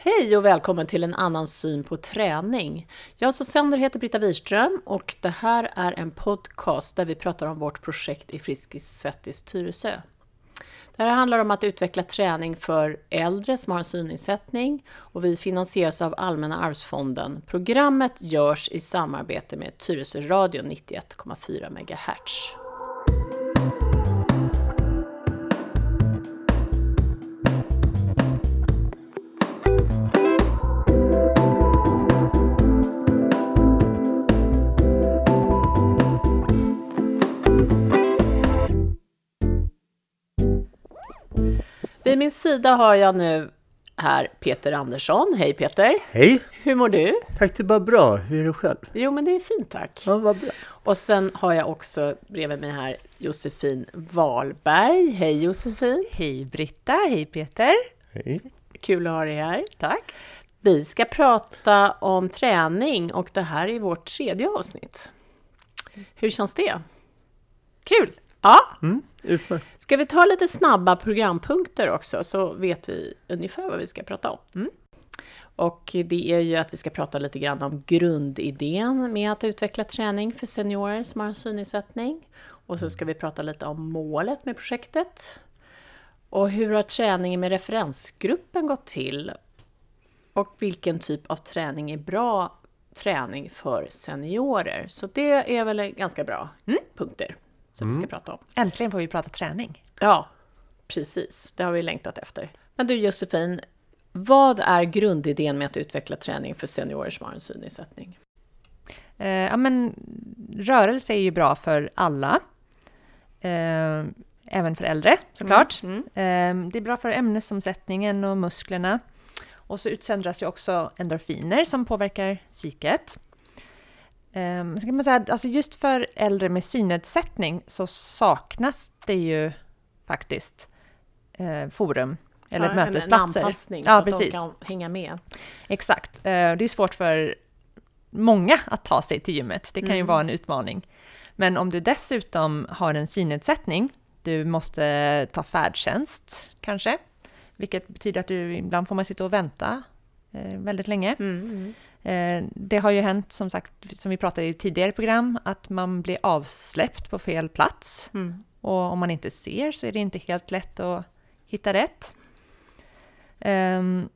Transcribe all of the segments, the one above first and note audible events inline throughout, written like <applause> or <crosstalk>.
Hej och välkommen till en annan syn på träning. Jag som sänder heter Britta Wirström och det här är en podcast där vi pratar om vårt projekt i Friskis Svettis Tyresö. Det här handlar om att utveckla träning för äldre som har en synnedsättning och vi finansieras av Allmänna arvsfonden. Programmet görs i samarbete med Tyresö Radio 91,4 MHz. Vid min sida har jag nu här Peter Andersson. Hej Peter! Hej! Hur mår du? Tack, det är bara bra. Hur är det själv? Jo, men det är fint tack. Ja, vad bra. Och sen har jag också bredvid mig här Josefin Wahlberg. Hej Josefin! Hej Britta, hej Peter! Hej. Kul att ha dig här. Tack! Vi ska prata om träning och det här är vårt tredje avsnitt. Hur känns det? Kul! Ja, Mm, utmärkt. Ska vi ta lite snabba programpunkter också så vet vi ungefär vad vi ska prata om. Mm. Och det är ju att vi ska prata lite grann om grundidén med att utveckla träning för seniorer som har en synnedsättning. Och så ska vi prata lite om målet med projektet. Och hur har träningen med referensgruppen gått till? Och vilken typ av träning är bra träning för seniorer? Så det är väl ganska bra mm, punkter som vi ska prata om. Äntligen får vi prata träning. Ja, precis. Det har vi längtat efter. Men du Josefin, vad är grundidén med att utveckla träning för seniorer som har en synnedsättning? Eh, ja, men rörelse är ju bra för alla. Eh, även för äldre såklart. Mm. Eh, det är bra för ämnesomsättningen och musklerna. Och så utsöndras ju också endorfiner som påverkar psyket. Eh, så kan man säga alltså just för äldre med synnedsättning så saknas det ju faktiskt eh, forum eller Ja, mötesplatser. En anpassning Ja, så att precis. de kan hänga med. Exakt. Eh, Det är svårt för många att ta sig till gymmet. Det kan ju Mm. vara en utmaning. Men om du dessutom har en synnedsättning, du måste ta färdtjänst kanske, vilket betyder att du ibland får man sitta och vänta väldigt länge. Mm. Eh, det har ju hänt, som sagt, som vi pratade i tidigare program, att man blir avsläppt på fel plats. Mm. Och om man inte ser så är det inte helt lätt att hitta rätt. Ehm,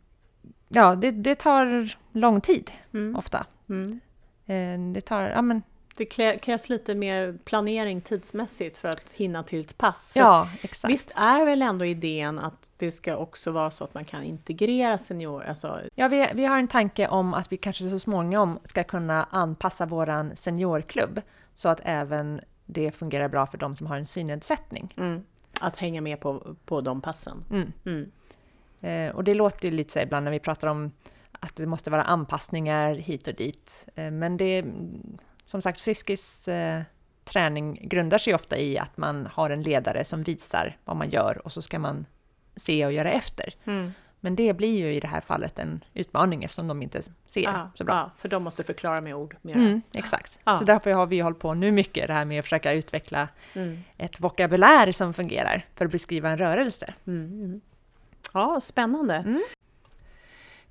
ja, det, det tar lång tid Mm. ofta. Mm. Eh, det tar, ja men, Det krävs lite mer planering tidsmässigt för att hinna till ett pass. För ja exakt. Visst är väl ändå idén att det ska också vara så att man kan integrera seniorer? Alltså, Ja, vi, vi har en tanke om att vi kanske så småningom ska kunna anpassa våran seniorklubb så att även det fungerar bra för de som har en synnedsättning. mm, att hänga med på, på de passen. Mm. Mm. Eh, och det låter ju lite så ibland när vi pratar om att det måste vara anpassningar hit och dit. Eh, men det som sagt, Friskis eh, träning grundar sig ofta i att man har en ledare som visar vad man gör och så ska man se och göra efter. Mm. Men det blir ju i det här fallet en utmaning eftersom de inte ser Ja, så bra. ja, för de måste förklara med ord. Mera. Mm, exakt. Ja. Så därför har vi hållit på nu mycket det här med att försöka utveckla Mm. ett vokabulär som fungerar för att beskriva en rörelse. Mm. mm. Ja, spännande.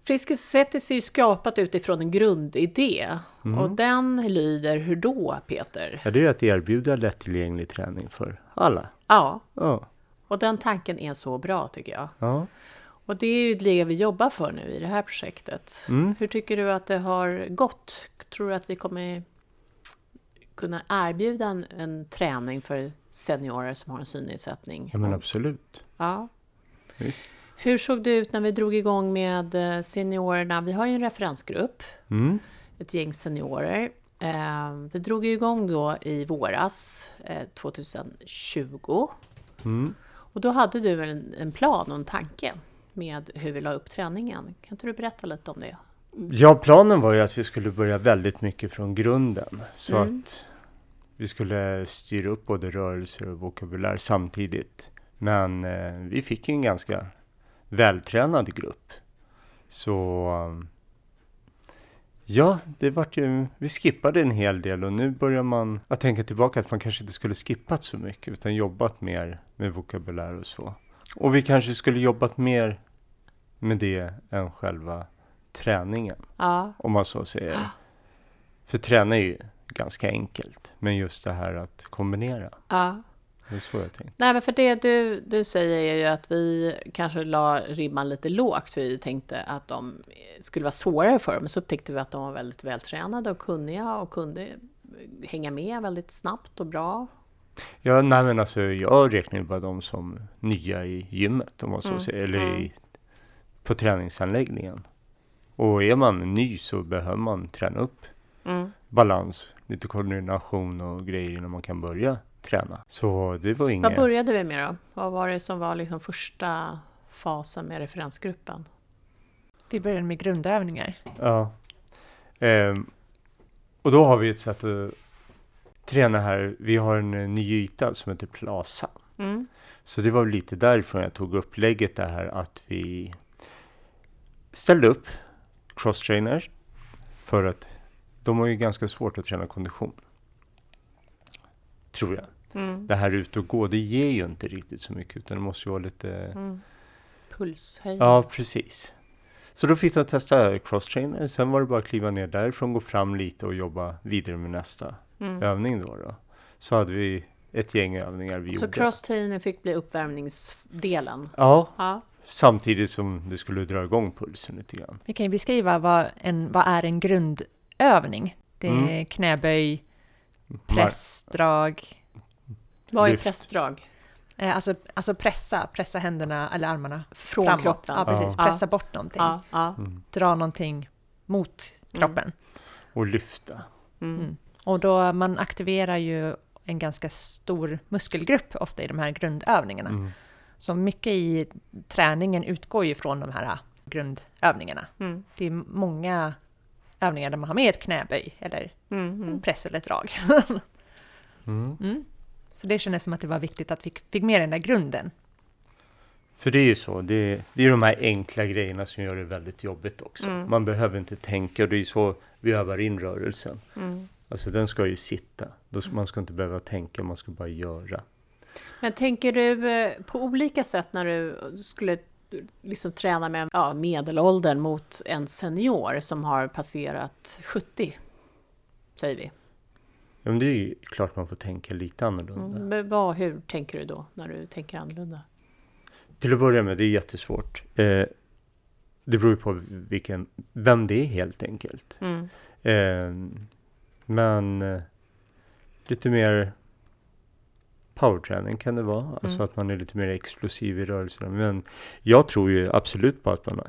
Friskis Svettis är ju skapat utifrån en grundidé. Mm. Och den lyder hur då, Peter? Ja, det är att erbjuda lättillgänglig träning för alla. Ja, Ja. och den tanken är så bra tycker jag. ja. Och det är ju det vi jobbar för nu i det här projektet. Mm. Hur tycker du att det har gått? Tror du att vi kommer kunna erbjuda en, en träning för seniorer som har en synnedsättning? ja men absolut. Ja. Visst. Hur såg det ut när vi drog igång med eh, seniorerna? Vi har ju en referensgrupp, Mm. ett gäng seniorer. Eh, Det drog igång då i våras, eh, 2020. Mm. Och då hade du en, en plan och en tanke med hur vi la upp träningen. Kan inte du berätta lite om det? Ja, planen var ju att vi skulle börja väldigt mycket från grunden. Så Mm. att vi skulle styra upp både rörelse och vokabulär samtidigt. Men eh, vi fick en ganska vältränad grupp. Så ja, det vart ju, vi skippade en hel del och nu börjar man att tänka tillbaka att man kanske inte skulle skippat så mycket utan jobbat mer med vokabulär och så. Och vi kanske skulle jobbat mer med det än själva träningen, Ja, om man så säger. För träna är ju ganska enkelt, men just det här att kombinera, ja. Det är så jag tänkte. Nej, men för det du, du säger är ju att vi kanske la ribban lite lågt, för vi tänkte att de skulle vara svårare för dem. Så upptäckte vi att de var väldigt vältränade och kunniga och kunde hänga med väldigt snabbt och bra. Ja, nej men alltså jag räknar ju bara dem som nya i gymmet, om man så Mm, säger, eller mm. i, på träningsanläggningen. Och är man ny så behöver man träna upp Mm. balans, lite koordination och grejer innan man kan börja träna. Så det var Vad inget... började vi med då? Vad var det som var liksom första fasen med referensgruppen? Vi började med grundövningar. Ja. Ehm, och då har vi ett sätt att träna här. Vi har en eh, ny yta som heter Plaza. Mm. Så det var lite därifrån jag tog upplägget det här att vi ställde upp cross-trainers för att de har ju ganska svårt att träna kondition. Tror jag. Mm. Det här ut och gå, det ger ju inte riktigt så mycket utan det måste ju vara lite... Mm. Pulshöj. Ja, precis. Så då fick jag testa cross-trainer, sen var det bara att kliva ner därifrån, gå fram lite och jobba vidare med nästa Mm. övning då, då. Så hade vi ett gäng övningar vi Så gjorde. cross-training fick bli uppvärmningsdelen? Ja, Ja. samtidigt som det skulle dra igång pulsen lite grann. Vi kan ju beskriva vad, en, vad är en grundövning. Det är Mm. knäböj, press, drag. Vad är Lyft. pressdrag? Eh, alltså, alltså pressa, pressa händerna eller armarna Från framåt. kroppen? Ja, precis. Ja. Pressa bort någonting. Ja, ja. Mm. Dra någonting mot kroppen. Och lyfta. Mm. Mm. Och då man aktiverar ju en ganska stor muskelgrupp ofta i de här grundövningarna. Mm. Så mycket i träningen utgår ju från de här grundövningarna. Mm. Det är många övningar där man har med ett knäböj eller Mm. en Mm. press eller ett drag. <laughs> Mm. Mm. Så det kändes som att det var viktigt att vi fick med den där grunden. För det är ju så, det, det är de här enkla grejerna som gör det väldigt jobbigt också. Mm. Man behöver inte tänka och det är så vi övar in rörelsen. Mm. Alltså den ska ju sitta. Då ska, man ska inte behöva tänka, man ska bara göra. Men tänker du eh, på olika sätt när du skulle liksom träna med ja, medelåldern mot en senior som har passerat 70? Säger vi. Ja, men det är ju klart man får tänka lite annorlunda. Mm. Men vad, hur tänker du då när du tänker annorlunda? Till att börja med, det är jättesvårt. Eh, det beror ju på vilken, vem det är helt enkelt. Mm. Eh, men lite mer powerträning kan det vara. Alltså Mm. att man är lite mer explosiv i rörelserna. Men jag tror ju absolut på att man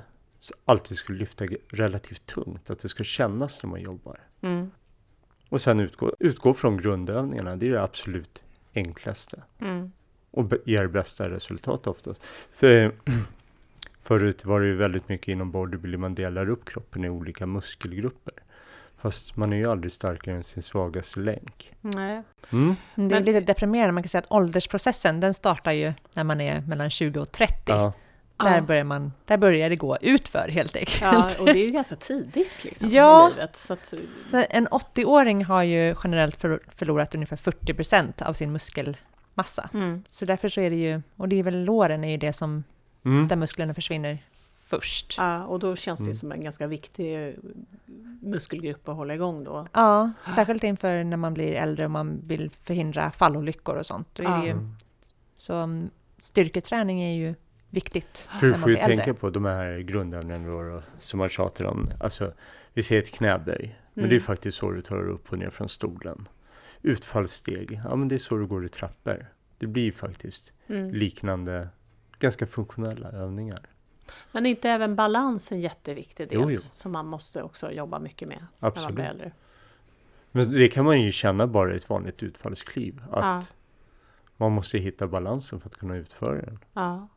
alltid skulle lyfta relativt tungt. Att det ska kännas när man jobbar. Mm. Och sen utgå, utgå från grundövningarna. Det är det absolut enklaste. Mm. Och ger bästa resultat oftast. För, <clears throat> förut var det ju väldigt mycket inom bodybuilding. Man delar upp kroppen i olika muskelgrupper. Fast man är ju aldrig starkare än sin svagaste länk. Nej. Mm. Det är lite deprimerande, man kan säga att åldersprocessen den startar ju när man är mellan 20 och 30. Ja. Där, Ja. börjar man, där börjar det gå utför helt enkelt. Ja, och det är ju ganska tidigt liksom, Ja. i livet. Så att, En 80-åring har ju generellt förlo- förlorat ungefär 40 procent av sin muskelmassa. mm. Så därför så är det ju, och det är väl låren är ju det som, Mm. där musklerna försvinner först. ja, och då känns det Mm. som en ganska viktig eh, muskelgrupp att hålla igång då. Ja, särskilt inför när man blir äldre och man vill förhindra fallolyckor och sånt. Då är det Ja. ju, Mm. så mm, styrketräning är ju viktigt För när du får ju äldre. tänka på de här grundämnena som man tjatar om. Alltså, vi ser ett knäböj. Men Mm. det är faktiskt så du tar dig upp och ner från stolen. Utfallssteg. Ja, men det är så du går i trappor. Det blir faktiskt Mm. liknande, ganska funktionella övningar. Men är inte även balans en jätteviktig del Jo, jo. som man måste också jobba mycket med när man Absolut. blir äldre? Men det kan man ju känna bara i ett vanligt utfallskliv. Att Ja. man måste hitta balansen för att kunna utföra den. Ja.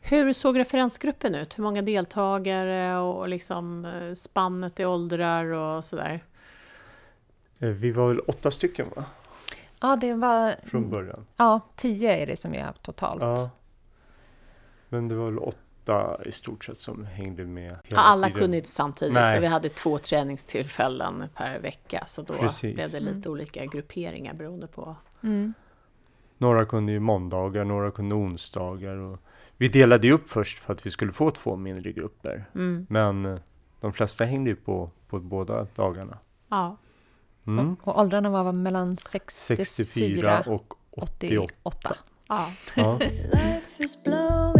Hur såg referensgruppen ut? Hur många deltagare och liksom eh, spannet i åldrar och sådär? Eh, Vi var väl åtta stycken va? Ja, det var... Från början. Ja, tio är det som vi har totalt. Ja. Men det var väl åtta i stort sett som hängde med hela alla tiden. kunde inte samtidigt. Nej. och Vi hade två träningstillfällen per vecka så då Precis. blev det lite olika grupperingar beroende på. Mm. Några kunde ju måndagar, några kunde onsdagar och vi delade ju upp först för att vi skulle få två mindre grupper. Mm. Men eh, de flesta hängde ju på, på båda dagarna. Ja. Mm. Och, och åldrarna var mellan 64, 64 och 88. 88. ja. Ja. <laughs> <laughs>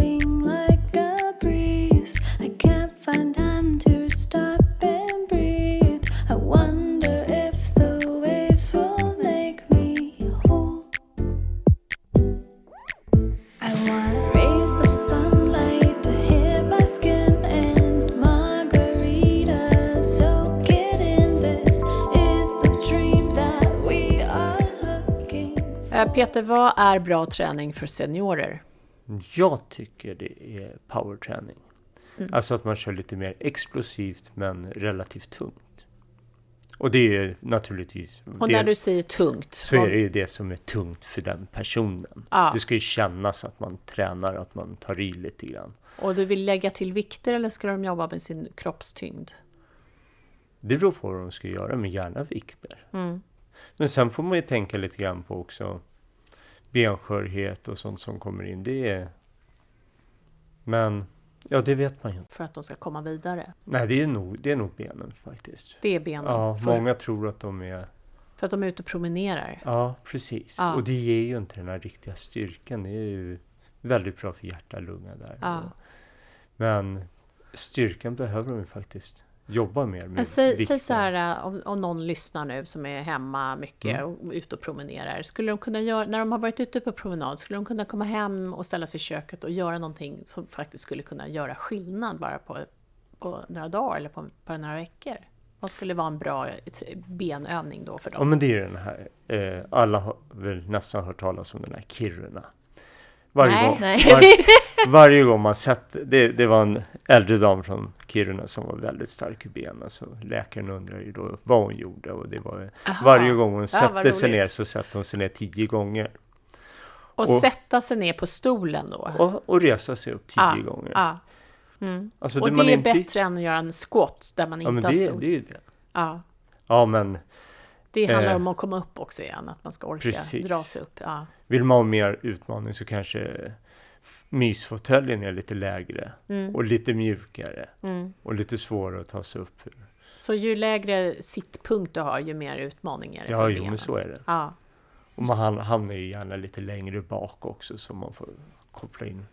Peter, vad är bra träning för seniorer? Jag tycker det är powerträning. Mm. Alltså att man kör lite mer explosivt men relativt tungt. Och det är naturligtvis... Och det, när du säger tungt, så är det ju det som är tungt för den personen. Ja. Det ska ju kännas att man tränar, att man tar i lite grann. och du vill lägga till vikter eller ska de jobba med sin kroppstyngd? Det beror på vad de ska göra, men gärna vikter. Mm. Men sen får man ju tänka lite grann på också benskörhet och sånt som kommer in. Det är... Men, ja det vet man ju inte. För att de ska komma vidare. Nej, det är nog, det är nog benen faktiskt. Det är benen. Ja, för, många tror att de är... för att de är ute och promenerar. Ja, precis. Ja. Och det ger ju inte den här riktiga styrkan. Det är ju väldigt bra för hjärta och lunga där. Ja. Men styrkan behöver de ju faktiskt jobba mer med. Säg, vikten. säg så här, äh, om, om någon lyssnar nu som är hemma mycket Mm. och ute och promenerar. Skulle de kunna göra, när de har varit ute på promenad, skulle de kunna komma hem och ställa sig i köket och göra någonting som faktiskt skulle kunna göra skillnad bara på, på några dagar eller på bara några veckor? Vad skulle vara en bra benövning då för Ja, dem? men det är den här. Eh, alla har väl nästan hört talas om den här Kiruna. Varje, Nej. gång, Nej. var, <laughs> varje gång man sett det, det var en äldre dam från Kiruna som var väldigt stark i benen. Så läkaren undrade ju då vad hon gjorde. Och det var, Aha. varje gång hon Ja, sätter vad sig ner så sätter hon sig ner tio gånger. Och, och- sätta sig ner på stolen då? Och, och resa sig upp tio Ja, gånger. Ja. Mm. Alltså, Och det man är inte- bättre än att göra en squat där man Ja, men inte har det, stol. det är ju det. Ja. Ja, men Det handlar Eh, om att komma upp också igen, att man ska orka precis. dra sig upp. Ja. vill man ha mer utmaning så kanske mysfåtöljen är lite lägre Mm. och lite mjukare Mm. och lite svårare att ta sig upp ur. Så ju lägre sittpunkt du har, ju mer utmaning är det Ja, jo, men så är det. Ja. Och man ham- hamnar ju gärna lite längre bak också så man får koppla in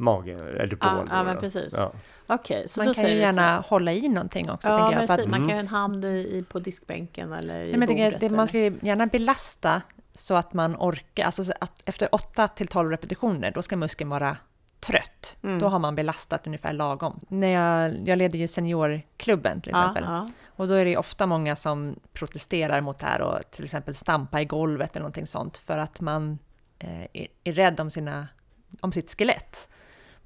magen eller Ja, bål. ja, men precis. Ja. Okej, så Man då kan säger ju du så- gärna hålla i någonting också. Ja, jag, att, Man Mm. kan ju ha en hand i, på diskbänken eller i Nej, men bordet. det, man ska ju gärna belasta så att man orkar. Alltså så att efter 8 till 12 repetitioner, då ska muskeln vara trött. Mm. Då har man belastat ungefär lagom. När jag, jag leder ju seniorklubben till exempel. Ja, Och då är det ju ofta många som protesterar mot det här och till exempel stampa i golvet eller någonting sånt för att man eh, är, är rädd om, sina, om sitt skelett.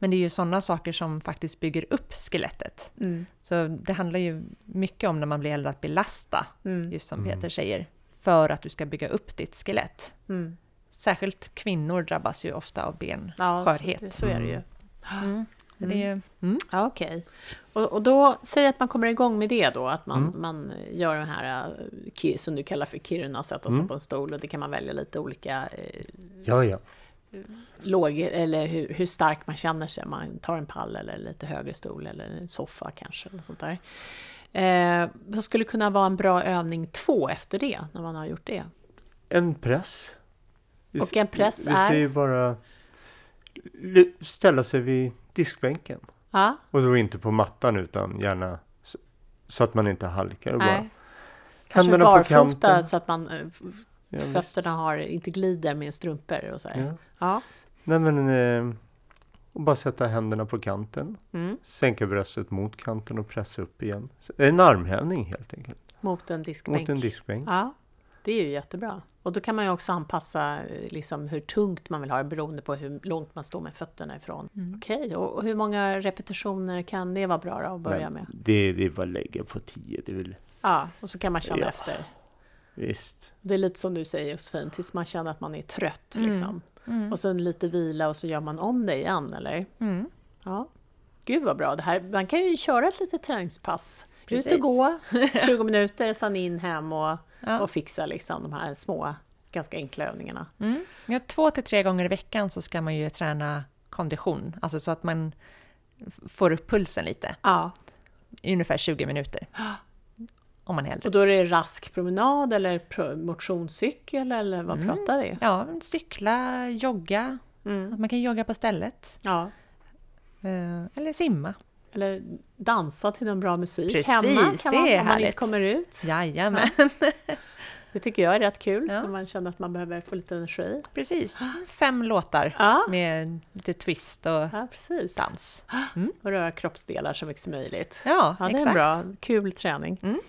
Men det är ju sådana saker som faktiskt bygger upp skelettet. ja. Mm. Så det handlar ju mycket om när man blir äldre att belasta, Mm. just som Peter säger, för att du ska bygga upp ditt skelett. Mm. Särskilt kvinnor drabbas ju ofta av Ja, benskörhet. så, så är det ju. Mm. Är, mm. Ja, okej. Och, och då, säg att man kommer igång med det då, att man, Mm. man gör den här, eh, som du kallar för Kiruna, sätta sig Mm. på en stol och det kan man välja lite olika eh, ja, ja. Låg, eller hur, hur stark man känner sig. Man tar en pall eller lite högre stol eller en soffa kanske. Eller sånt där. Eh, vad skulle kunna vara en bra övning två efter det, när man har gjort det? En press. Vi Och en press vi är? säger bara ställa sig vid diskbänken. Ja, Och då inte på mattan utan gärna så, så att man inte halkar. Och bara nej. Kanske händerna på barfota kanten. så att man, eh, Ja, fötterna har, inte glider med strumpor och så här. Ja. Ja. Nej men, eh, och bara sätta händerna på kanten. Mm. Sänka bröstet mot kanten och pressa upp igen. Så, en armhävning helt enkelt. Mot en diskbänk. Mot en diskbänk. Ja, det är ju jättebra. Och då kan man ju också anpassa eh, liksom, hur tungt man vill ha det beroende på hur långt man står med fötterna ifrån. Mm. Okej, och, och hur många repetitioner kan det vara bra då, att börja Men med? Det, det är bara att lägga på tio. Det väl, Ja, och så kan man känna Ja. efter. Visst. Det är lite som du säger Josefin, tills man känner att man är trött. Mm. Liksom. Mm. Och sen lite vila och så gör man om det igen, eller? Mm. Ja. Gud vad bra, det här, man kan ju köra ett litet träningspass. Ut Precis. och gå <laughs> 20 minuter, sen in hem och, Ja. och fixa liksom, de här små, ganska enkla övningarna. Mm. Ja, två till tre gånger i veckan så ska man ju träna kondition, alltså så att man får upp pulsen lite, Ja. i ungefär 20 minuter. Om man hellre. Och då är det rask promenad eller motionscykel eller vad Mm. pratar vi? Ja, cykla, jogga, Mm. man kan jogga på stället. Ja. Eh, Eller simma. Eller dansa till en bra musik Precis, hemma kan det man, är om man inte kommer ut. Jajamän, <laughs> Det tycker jag är rätt kul Ja. när man känner att man behöver få lite energi. precis. Fem låtar Ja, med lite twist och ja dans. <gasps> Och röra kroppsdelar så mycket som möjligt. Ja, Ja, det är exakt. en bra, kul träning. Mm.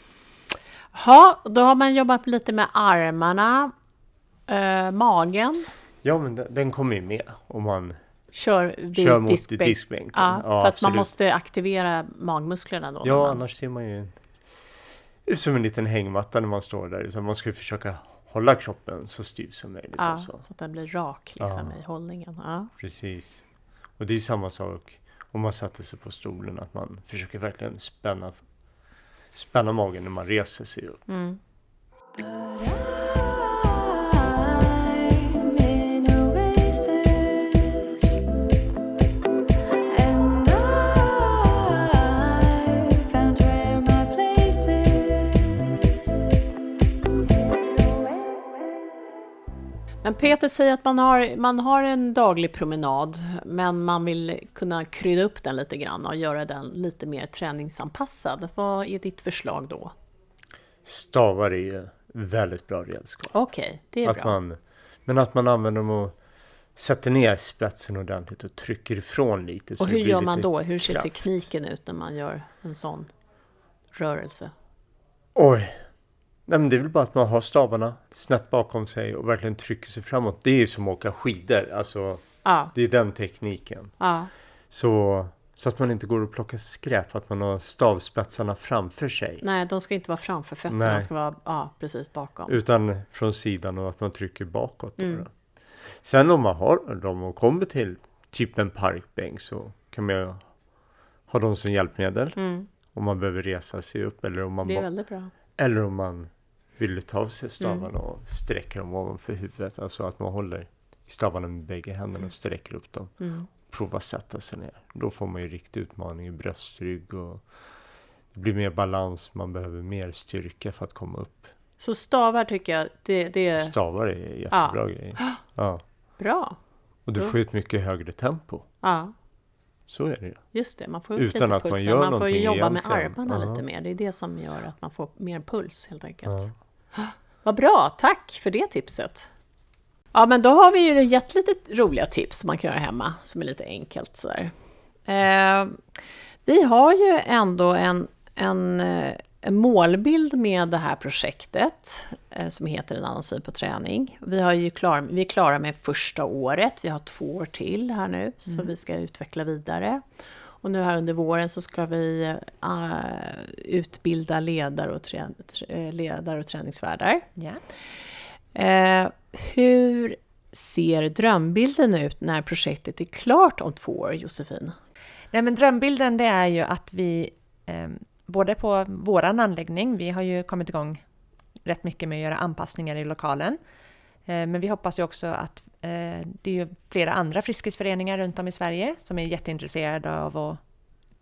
Ja, då har man jobbat lite med armarna, eh, magen, Ja, men den, den kommer ju med om man kör vid kör mot diskbänk. diskbänken. Ja, för att man absolut. måste aktivera magmusklerna då. Ja, man, annars ser man ju ut som en liten hängmatta när man står där. Så man ska ju försöka hålla kroppen så styv som möjligt. ja, Alltså. så att den blir rak liksom, Ja. i hållningen. Ja. Precis. Och det är samma sak om man sätter sig på stolen. Att man försöker verkligen spänna, spänna magen när man reser sig upp. Mm. Men Peter säger att man har, man har en daglig promenad, men man vill kunna krydda upp den lite grann och göra den lite mer träningsanpassad. Vad är ditt förslag då? Stavar är väldigt bra redskap. Okej, det är Att bra. man, men att man använder dem och sätter ner spetsen ordentligt och trycker ifrån lite. Och hur gör man då? Hur ser kraft. tekniken ut när man gör en sån rörelse? Oj! Nej, men det är väl bara att man har stavarna snett bakom sig och verkligen trycker sig framåt. Det är ju som att åka skidor. Alltså, Ja, det är den tekniken. ja, Så, så att man inte går och plockar skräp, att man har stavspetsarna framför sig. nej, de ska inte vara framför fötterna, Nej. de ska vara ja, precis bakom. Utan från sidan och att man trycker bakåt. Mm. Sen om man har dem och kommer till typ en parkbänk så kan man ju ha dem som hjälpmedel. Mm, Om man behöver resa sig upp eller om man, det är väldigt bra. eller om man vill ta av sig stavarna Mm. och sträcka dem ovanför huvudet. Alltså att man håller i stavarna med bägge händerna och sträcker upp dem. Mm. Prova sätta sig ner. Då får man ju riktig utmaning i bröstrygg och det blir mer balans. Man behöver mer styrka för att komma upp. Så stavar tycker jag, det, det är Stavar är jättebra grej. <gasps> Ja. bra. Och du Ja. får ju ett mycket högre tempo. Ja, Så är det ju. just det. Man får upp Utan lite att man puls. gör Man får ju jobba med egentligen. armarna Ja. lite mer. Det är det som gör att man får mer puls helt enkelt. Ja. Vad bra, tack för det tipset. Ja, men då har vi ju gett lite roliga tips som man kan göra hemma, som är lite enkelt sådär. Eh, vi har ju ändå en, en, eh, en målbild med det här projektet eh, som heter En annan syn på träning. Vi, har ju klar, vi är klara med första året, vi har två år till här nu, så vi ska utveckla vidare. Och nu här under våren så ska vi eh, utbilda ledare och, trä, trä- ledare och träningsvärdar. Ja. Eh, hur ser drömbilden ut när projektet är klart om två år, Josefin? Nej, men drömbilden det är ju att vi, eh, både på våran anläggning, vi har ju kommit igång rätt mycket med att göra anpassningar i lokalen. Eh, men vi hoppas ju också att eh, det är flera andra friskisföreningar runt om i Sverige som är jätteintresserade av att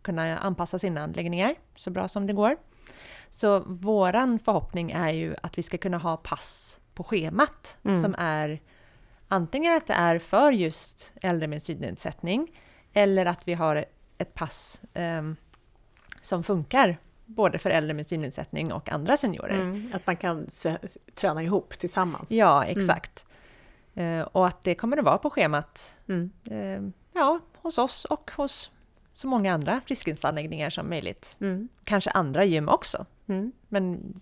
kunna anpassa sina anläggningar så bra som det går. Så våran förhoppning är ju att vi ska kunna ha pass på schemat Mm. som är antingen att det är för just äldre med synnedsättning eller att vi har ett pass ehm, som funkar både för äldre med synnedsättning och andra seniorer. Mm, att man kan träna ihop tillsammans. Ja, exakt. Eh, och att det kommer att vara på schemat Mm. eh, ja, hos oss och hos så många andra friskhetsanläggningar som möjligt. Mm. Kanske andra gym också. Mm. Men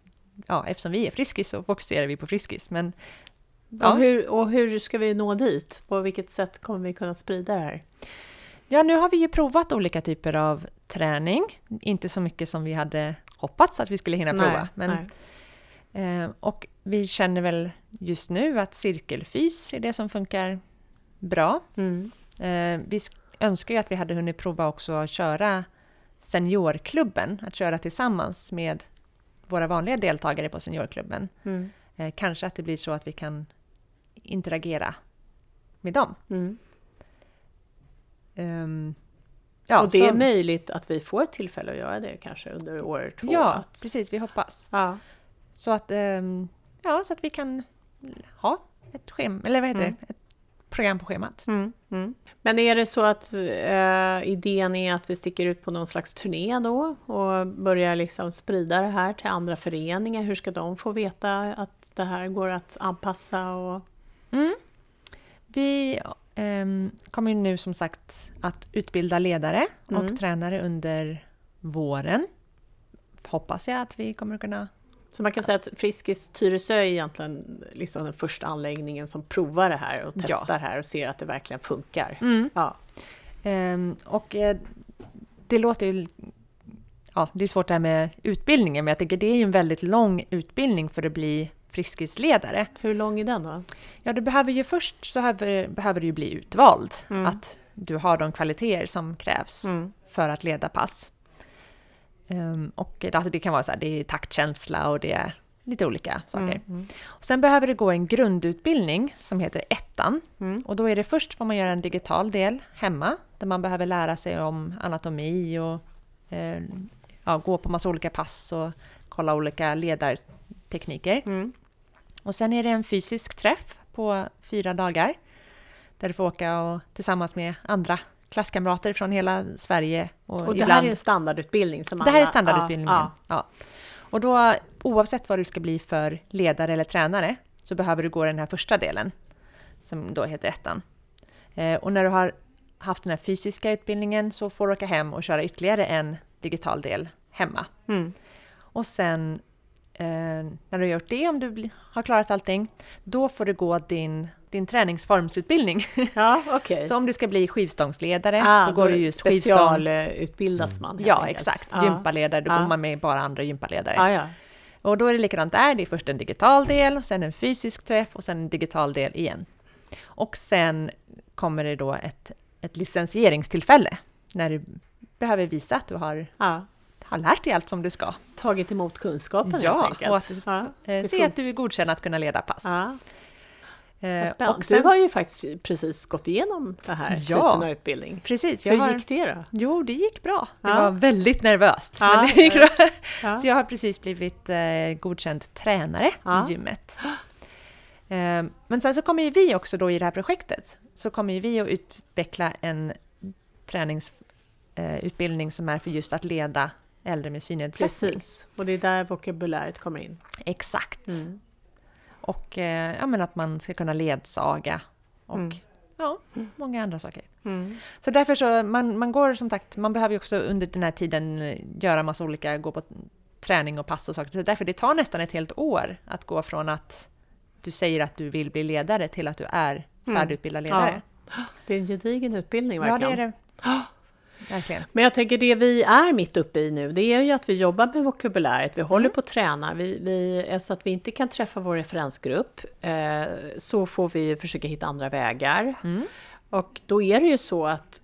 ja, eftersom vi är Friskis så fokuserar vi på Friskis. Men Och, hur, och hur ska vi nå dit? På vilket sätt kommer vi kunna sprida det här? Ja, nu har vi ju provat olika typer av träning. Inte så mycket som vi hade hoppats att vi skulle hinna prova. Men, nej. eh, och vi känner väl just nu att cirkelfys är det som funkar bra. Mm. Eh, vi sk- önskar ju att vi hade hunnit prova också att köra seniorklubben, att köra tillsammans med våra vanliga deltagare på seniorklubben. Mm. Eh, kanske att det blir så att vi kan interagera med dem. Mm. Ehm, ja, och det är så- möjligt att vi får ett tillfälle att göra det kanske under år två. Ja, att, precis. Vi hoppas. Ja. Så att, ehm, ja, så att vi kan ha ett schema, eller vad heter Mm. det? Ett program på schemat. Mm, mm. Men är det så att eh, idén är att vi sticker ut på någon slags turné då och börjar liksom sprida det här till andra föreningar? Hur ska de få veta att det här går att anpassa? Och... Mm. Vi ehm, kommer nu som sagt att utbilda ledare och Mm. tränare under våren. Hoppas jag att vi kommer kunna... Så man kan säga att Friskis Tyresö är egentligen liksom den första anläggningen som provar det här och Ja. testar här och ser att det verkligen funkar. Mm. Ja. Ehm, och eh, det låter ju... Ja, det är svårt det här med utbildningen, men jag tänker det är ju en väldigt lång utbildning för att bli Friskisledare. Hur lång är den då? Ja, du behöver ju först så behöver, behöver du bli utvald. Mm. Att du har de kvaliteter som krävs Mm. för att leda pass. Ehm, och alltså det kan vara så här, det är taktkänsla och det är lite olika saker. Mm. Och sen behöver du gå en grundutbildning som heter ettan. Mm. Och då är det först får man göra en digital del hemma där man behöver lära sig om anatomi och eh, ja, gå på massa olika pass och kolla olika ledartekniker. Mm. Och sen är det en fysisk träff på fyra dagar där du får åka och, tillsammans med andra klasskamrater från hela Sverige. Och, Och det ibland, här är en standardutbildning? Som det här alla- är standardutbildningen. Ja, Ja. Och då, oavsett vad du ska bli för ledare eller tränare, så behöver du gå den här första delen, som då heter ettan. Eh, och när du har haft den här fysiska utbildningen så får du åka hem och köra ytterligare en digital del hemma. ja. Mm. Och sen när du har gjort det, om du har klarat allting, då får du gå din, din träningsformsutbildning. <laughs> ja okej. så om du ska bli skivstångsledare, Ah, då går du just. Specialutbildas man helt Ja, enkelt. exakt. Ja. Gympaledare, då Ja. går man med bara andra gympaledare. Ja, ja. Och då är det likadant där, det är först en digital del, sen en fysisk träff och sen en digital del igen. Och sen kommer det då ett, ett licensieringstillfälle, när du behöver visa att du har, ja. Har lärt dig allt som du ska. Tagit emot kunskapen Ja, helt enkelt. och att- ja. Eh, Det se att du är godkänd att kunna leda pass. Ja, Eh, och sen, Du har ju faktiskt precis gått igenom det här Ja. typen av utbildning. precis, Hur har, gick det då? Jo, det gick bra. Det Ja. var väldigt nervöst, Ja, men det gick bra. <laughs> Ja. Så jag har precis blivit eh, godkänd tränare i gymmet. <gasps> Eh, men sen så kommer ju vi också då i det här projektet, så kommer ju vi att utveckla en träningsutbildning eh, som är för just att leda äldre med synnedsättning. Precis, och det är där vokabuläret kommer in. Exakt. Mm. Och eh, ja, men att man ska kunna ledsaga och Mm. ja, många andra saker. Mm. Så därför så, man, man går som sagt, man behöver ju också under den här tiden göra massa olika, gå på träning och pass och saker. Så därför det tar nästan ett helt år att gå från att du säger att du vill bli ledare till att du är Mm. färdigutbildad ledare. Det är en gedigen utbildning Ja, verkligen. det är det. Verkligen. Men jag tänker det vi är mitt uppe i nu, det är ju att vi jobbar med vokabuläret, vi håller på att träna, vi, vi, så att vi inte kan träffa vår referensgrupp, eh, så får vi försöka hitta andra vägar. Mm. Och då är det ju så att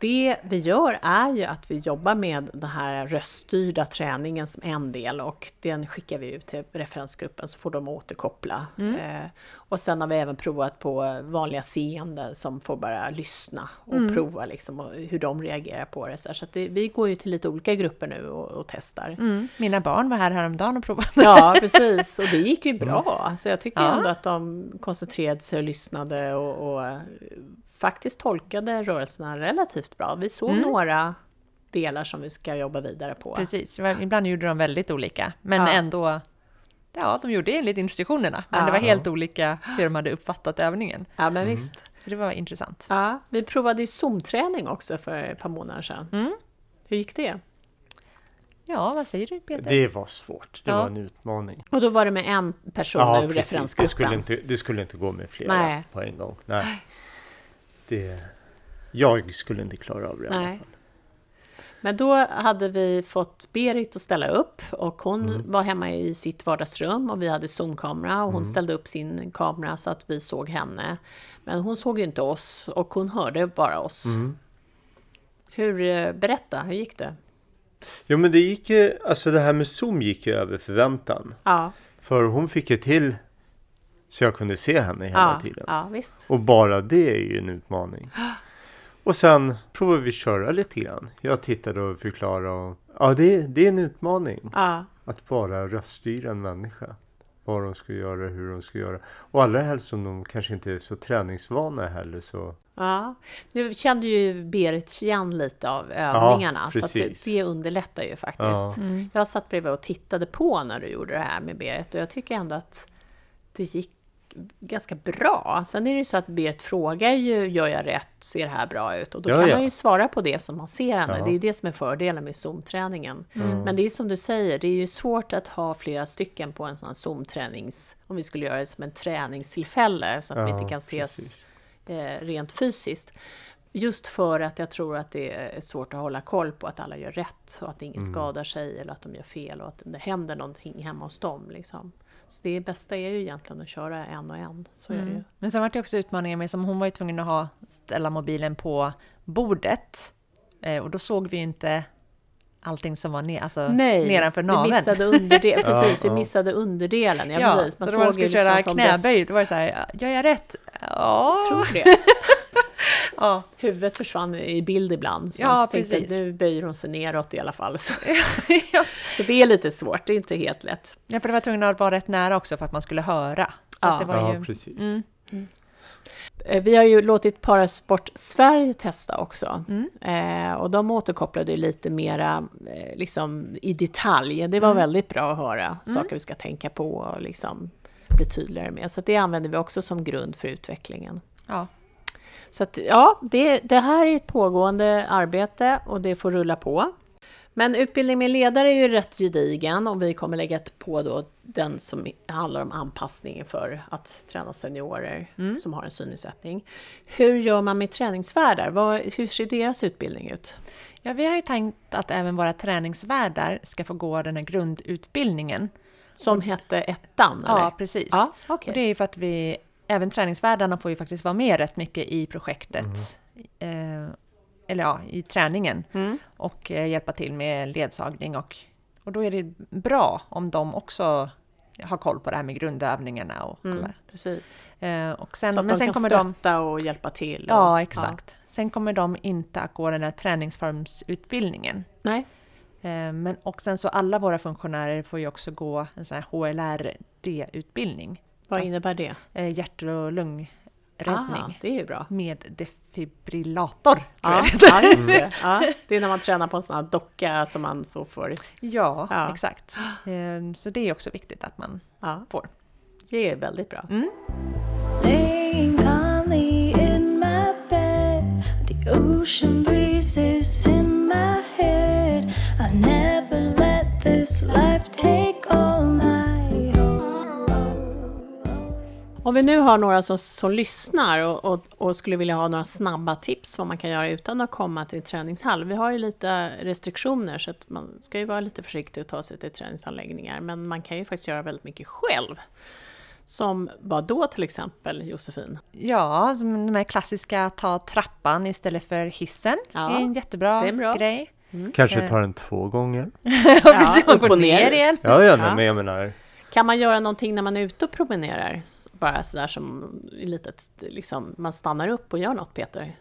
det vi gör är ju att vi jobbar med den här röststyrda träningen som en del och den skickar vi ut till referensgruppen så får de återkoppla. Eh, och sen har vi även provat på vanliga seende som får bara lyssna och prova liksom och hur de reagerar på det. Så, att det, vi går ju till lite olika grupper nu och, och testar. Mm. Mina barn var här häromdagen och provade. Ja, precis. Och det gick ju bra. Så jag tycker Ja. ändå att de koncentrerade sig och lyssnade och, och faktiskt tolkade rörelserna relativt bra. Vi såg några delar som vi ska jobba vidare på. Precis, Det ibland gjorde de väldigt olika, men Ja. ändå Ja, de gjorde enligt instruktionerna, men Ja. det var helt olika hur de hade uppfattat övningen. Ja, men visst. Så det var intressant. Ja, vi provade ju Zoom-träning också för ett par månader sedan. Mm. Hur gick det? Ja, vad säger du Peter? Det var svårt. Det Ja. var en utmaning. Och då var det med en person Ja, ur precis. Det referensgruppen. skulle, inte, det skulle inte gå med flera Nej. på en gång. Nej. Det, jag skulle inte klara av det i alla Nej. fall. Men då hade vi fått Berit att ställa upp och hon Mm. var hemma i sitt vardagsrum och vi hade zoomkamera och hon Mm. ställde upp sin kamera så att vi såg henne. Men hon såg ju inte oss och hon hörde bara oss. Mm. Hur, eh, berätta, hur gick det? Jo men det gick ju, alltså det här med Zoom gick ju över förväntan. Ja, För hon fick ju till så jag kunde se henne hela ja, tiden. ja visst. Och bara det är ju en utmaning. <gasps> Och sen provade vi köra lite grann. Jag tittade och förklarade. Och, ja, det, det är en utmaning Ja, att bara röststyra en människa. Vad de ska göra, hur de ska göra. Och allra helst som de kanske inte är så träningsvana heller så. ja. Nu kände ju Berit igen lite av övningarna, så att det, underlättar ju faktiskt. Mm. Jag satt bredvid och tittade på när du gjorde det här med Berit och jag tycker ändå att det gick ganska bra. Sen är det ju så att Berit frågar ju, gör jag rätt, ser det här bra ut? Och då Ja, kan ja. man ju svara på det som man ser henne. Ja. Det är det som är fördelen med Zoom-träningen. Mm. Men det är som du säger, det är ju svårt att ha flera stycken på en sån här Zoom-tränings, om vi skulle göra det som en träningstillfälle, så att vi inte kan ses precis. eh, rent fysiskt. Just för att jag tror att det är svårt att hålla koll på att alla gör rätt och att ingen Mm. skadar sig eller att de gör fel och att det händer någonting hemma hos dem. Liksom. Så det bästa är ju egentligen att köra en och en. Så är det ju. Mm. Men sen var det också utmaningen med, som hon var ju tvungen att ha, ställa mobilen på bordet. Eh, och då såg vi ju inte allting som var ner, alltså nedanför vi naveln. missade, underdel, <laughs> precis, vi missade underdelen. Ja, Ja, precis. Man så då man skulle ju köra liksom knäböj, då var det så här, gör jag rätt? Ja. Jag tror det. <laughs> ja. Huvudet försvann i bild ibland. Så Ja, man tänkte, precis. nu böjer hon sig neråt i alla fall. <laughs> Så, <laughs> ja. så det är lite svårt, det är inte helt lätt. ja, för det var tvungen att vara rätt nära också för att man skulle höra. Så Ja. det var Ja, ju, precis. mm, Eh, Vi har ju låtit Parasport Sverige testa också. Mm. Eh, och de återkopplade lite mera eh, liksom, i detalj. Det var Mm. väldigt bra att höra saker vi ska tänka på och liksom bli tydligare med. Så det använder vi också som grund för utvecklingen. ja. Så att, ja, det, det här är ett pågående arbete och det får rulla på. Men utbildning med ledare är ju rätt gedigen och vi kommer lägga på då den som handlar om anpassningen för att träna seniorer Mm. som har en synnedsättning. Hur gör man med träningsvärdar? Vad, hur ser deras utbildning ut? ja, vi har ju tänkt att även våra träningsvärdar ska få gå den här grundutbildningen. Som hette ettan? Eller? Ja, precis. ja okej. Och det är ju för att vi, även träningsvärdarna får ju faktiskt vara med rätt mycket i projektet. Eh, eller ja, i träningen. Mm. Och eh, hjälpa till med ledsagning. Och, och då är det bra om de också har koll på det här med grundövningarna och Mm, alla. precis. Eh, och sen, Så att men de sen kan kommer de... stötta och hjälpa till? Och, Ja, exakt. Sen kommer de inte att gå den här träningsformsutbildningen. Nej. Eh, Men, och sen så alla våra funktionärer får ju också gå en sån här HLRD-utbildning. Vad Alltså- innebär det? Eh, Hjärt och lungräddning. Ah, det är ju bra. Med defibrillator. tror Ja, ja, just det. <laughs> Ja, det är när man tränar på en sån här docka som man får... får ja, Ja. exakt. Eh, Så det är också viktigt att man ja, får. det är väldigt bra. Mm. Laying calmly in my bed, the ocean breezes vi nu har några som, som lyssnar och, och, och skulle vilja ha några snabba tips vad man kan göra utan att komma till träningshall. Vi har ju lite restriktioner så att man ska ju vara lite försiktig och ta sig till träningsanläggningar. Men man kan ju faktiskt göra väldigt mycket själv. Som vad då till exempel, Josefin? Ja, som de här klassiska ta trappan istället för hissen. Ja, det är en jättebra det är bra. grej. Kanske tar den två gånger. <laughs> Ja, precis, man upp går och ner. igen. Ja, ja, Ja. nej, men jag menar. Kan man göra någonting när man är ute och promenerar? Bara sådär som litet, liksom, man stannar upp och gör något Peter,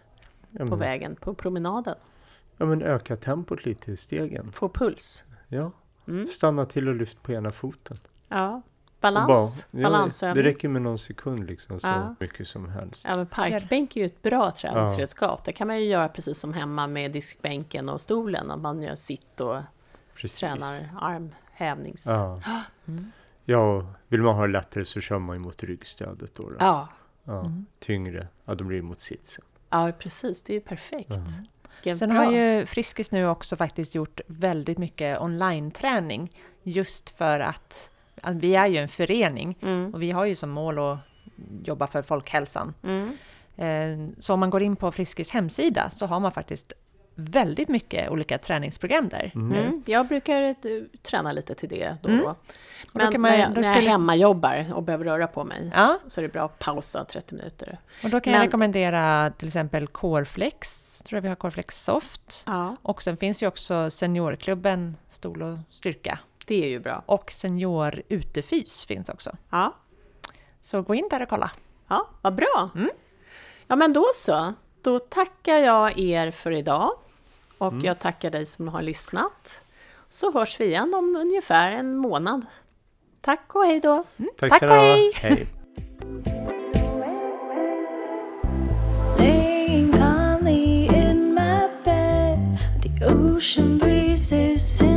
Ja, på men, vägen, på promenaden. ja, men öka tempot lite i stegen. Få puls. Ja. Mm. Stanna till och lyft på ena foten. Ja, balans, bara- ja, balansövning. Det räcker med någon sekund liksom, så Ja. mycket som helst. Ja, men parkbänk är ju ett bra träningsredskap. Det kan man ju göra precis som hemma med diskbänken och stolen. Att man gör sitt och Precis. tränar armhävnings... Ja. <gasps> Mm. Ja, vill man ha det lättare så kör man ju mot ryggstödet då. då. Ja, Ja. Mm. Tyngre, ja då blir det mot sitsen. ja, precis. Det är ju perfekt. Vilken Sen bra. har ju Friskis nu också faktiskt gjort väldigt mycket online-träning. Just för att, att vi är ju en förening Mm. och vi har ju som mål att jobba för folkhälsan. Mm. Eh, Så om man går in på Friskis hemsida så har man faktiskt väldigt mycket olika träningsprogram där. Mm. Jag brukar eh, träna lite till det då och Mm. då. då Men kan man- när jag, då när jag hemmajobbar och behöver röra på mig Ja. så är det bra att pausa 30 minuter. Och då kan Men- jag rekommendera till exempel Coreflex, tror jag vi har Coreflex Soft. Ja, Och sen finns ju också Seniorklubben Stol och Styrka. det är ju bra. Och Senior Utefys finns också. Ja, Så gå in där och kolla. ja vad bra. Mm. Ja, men då så. då tackar jag er för idag. Och jag tackar dig som har lyssnat. Så hörs vi igen om ungefär en månad. Tack och hej då! Tack, Tack ska och hej. hej. Laying calmly in my bed, the ocean breezes in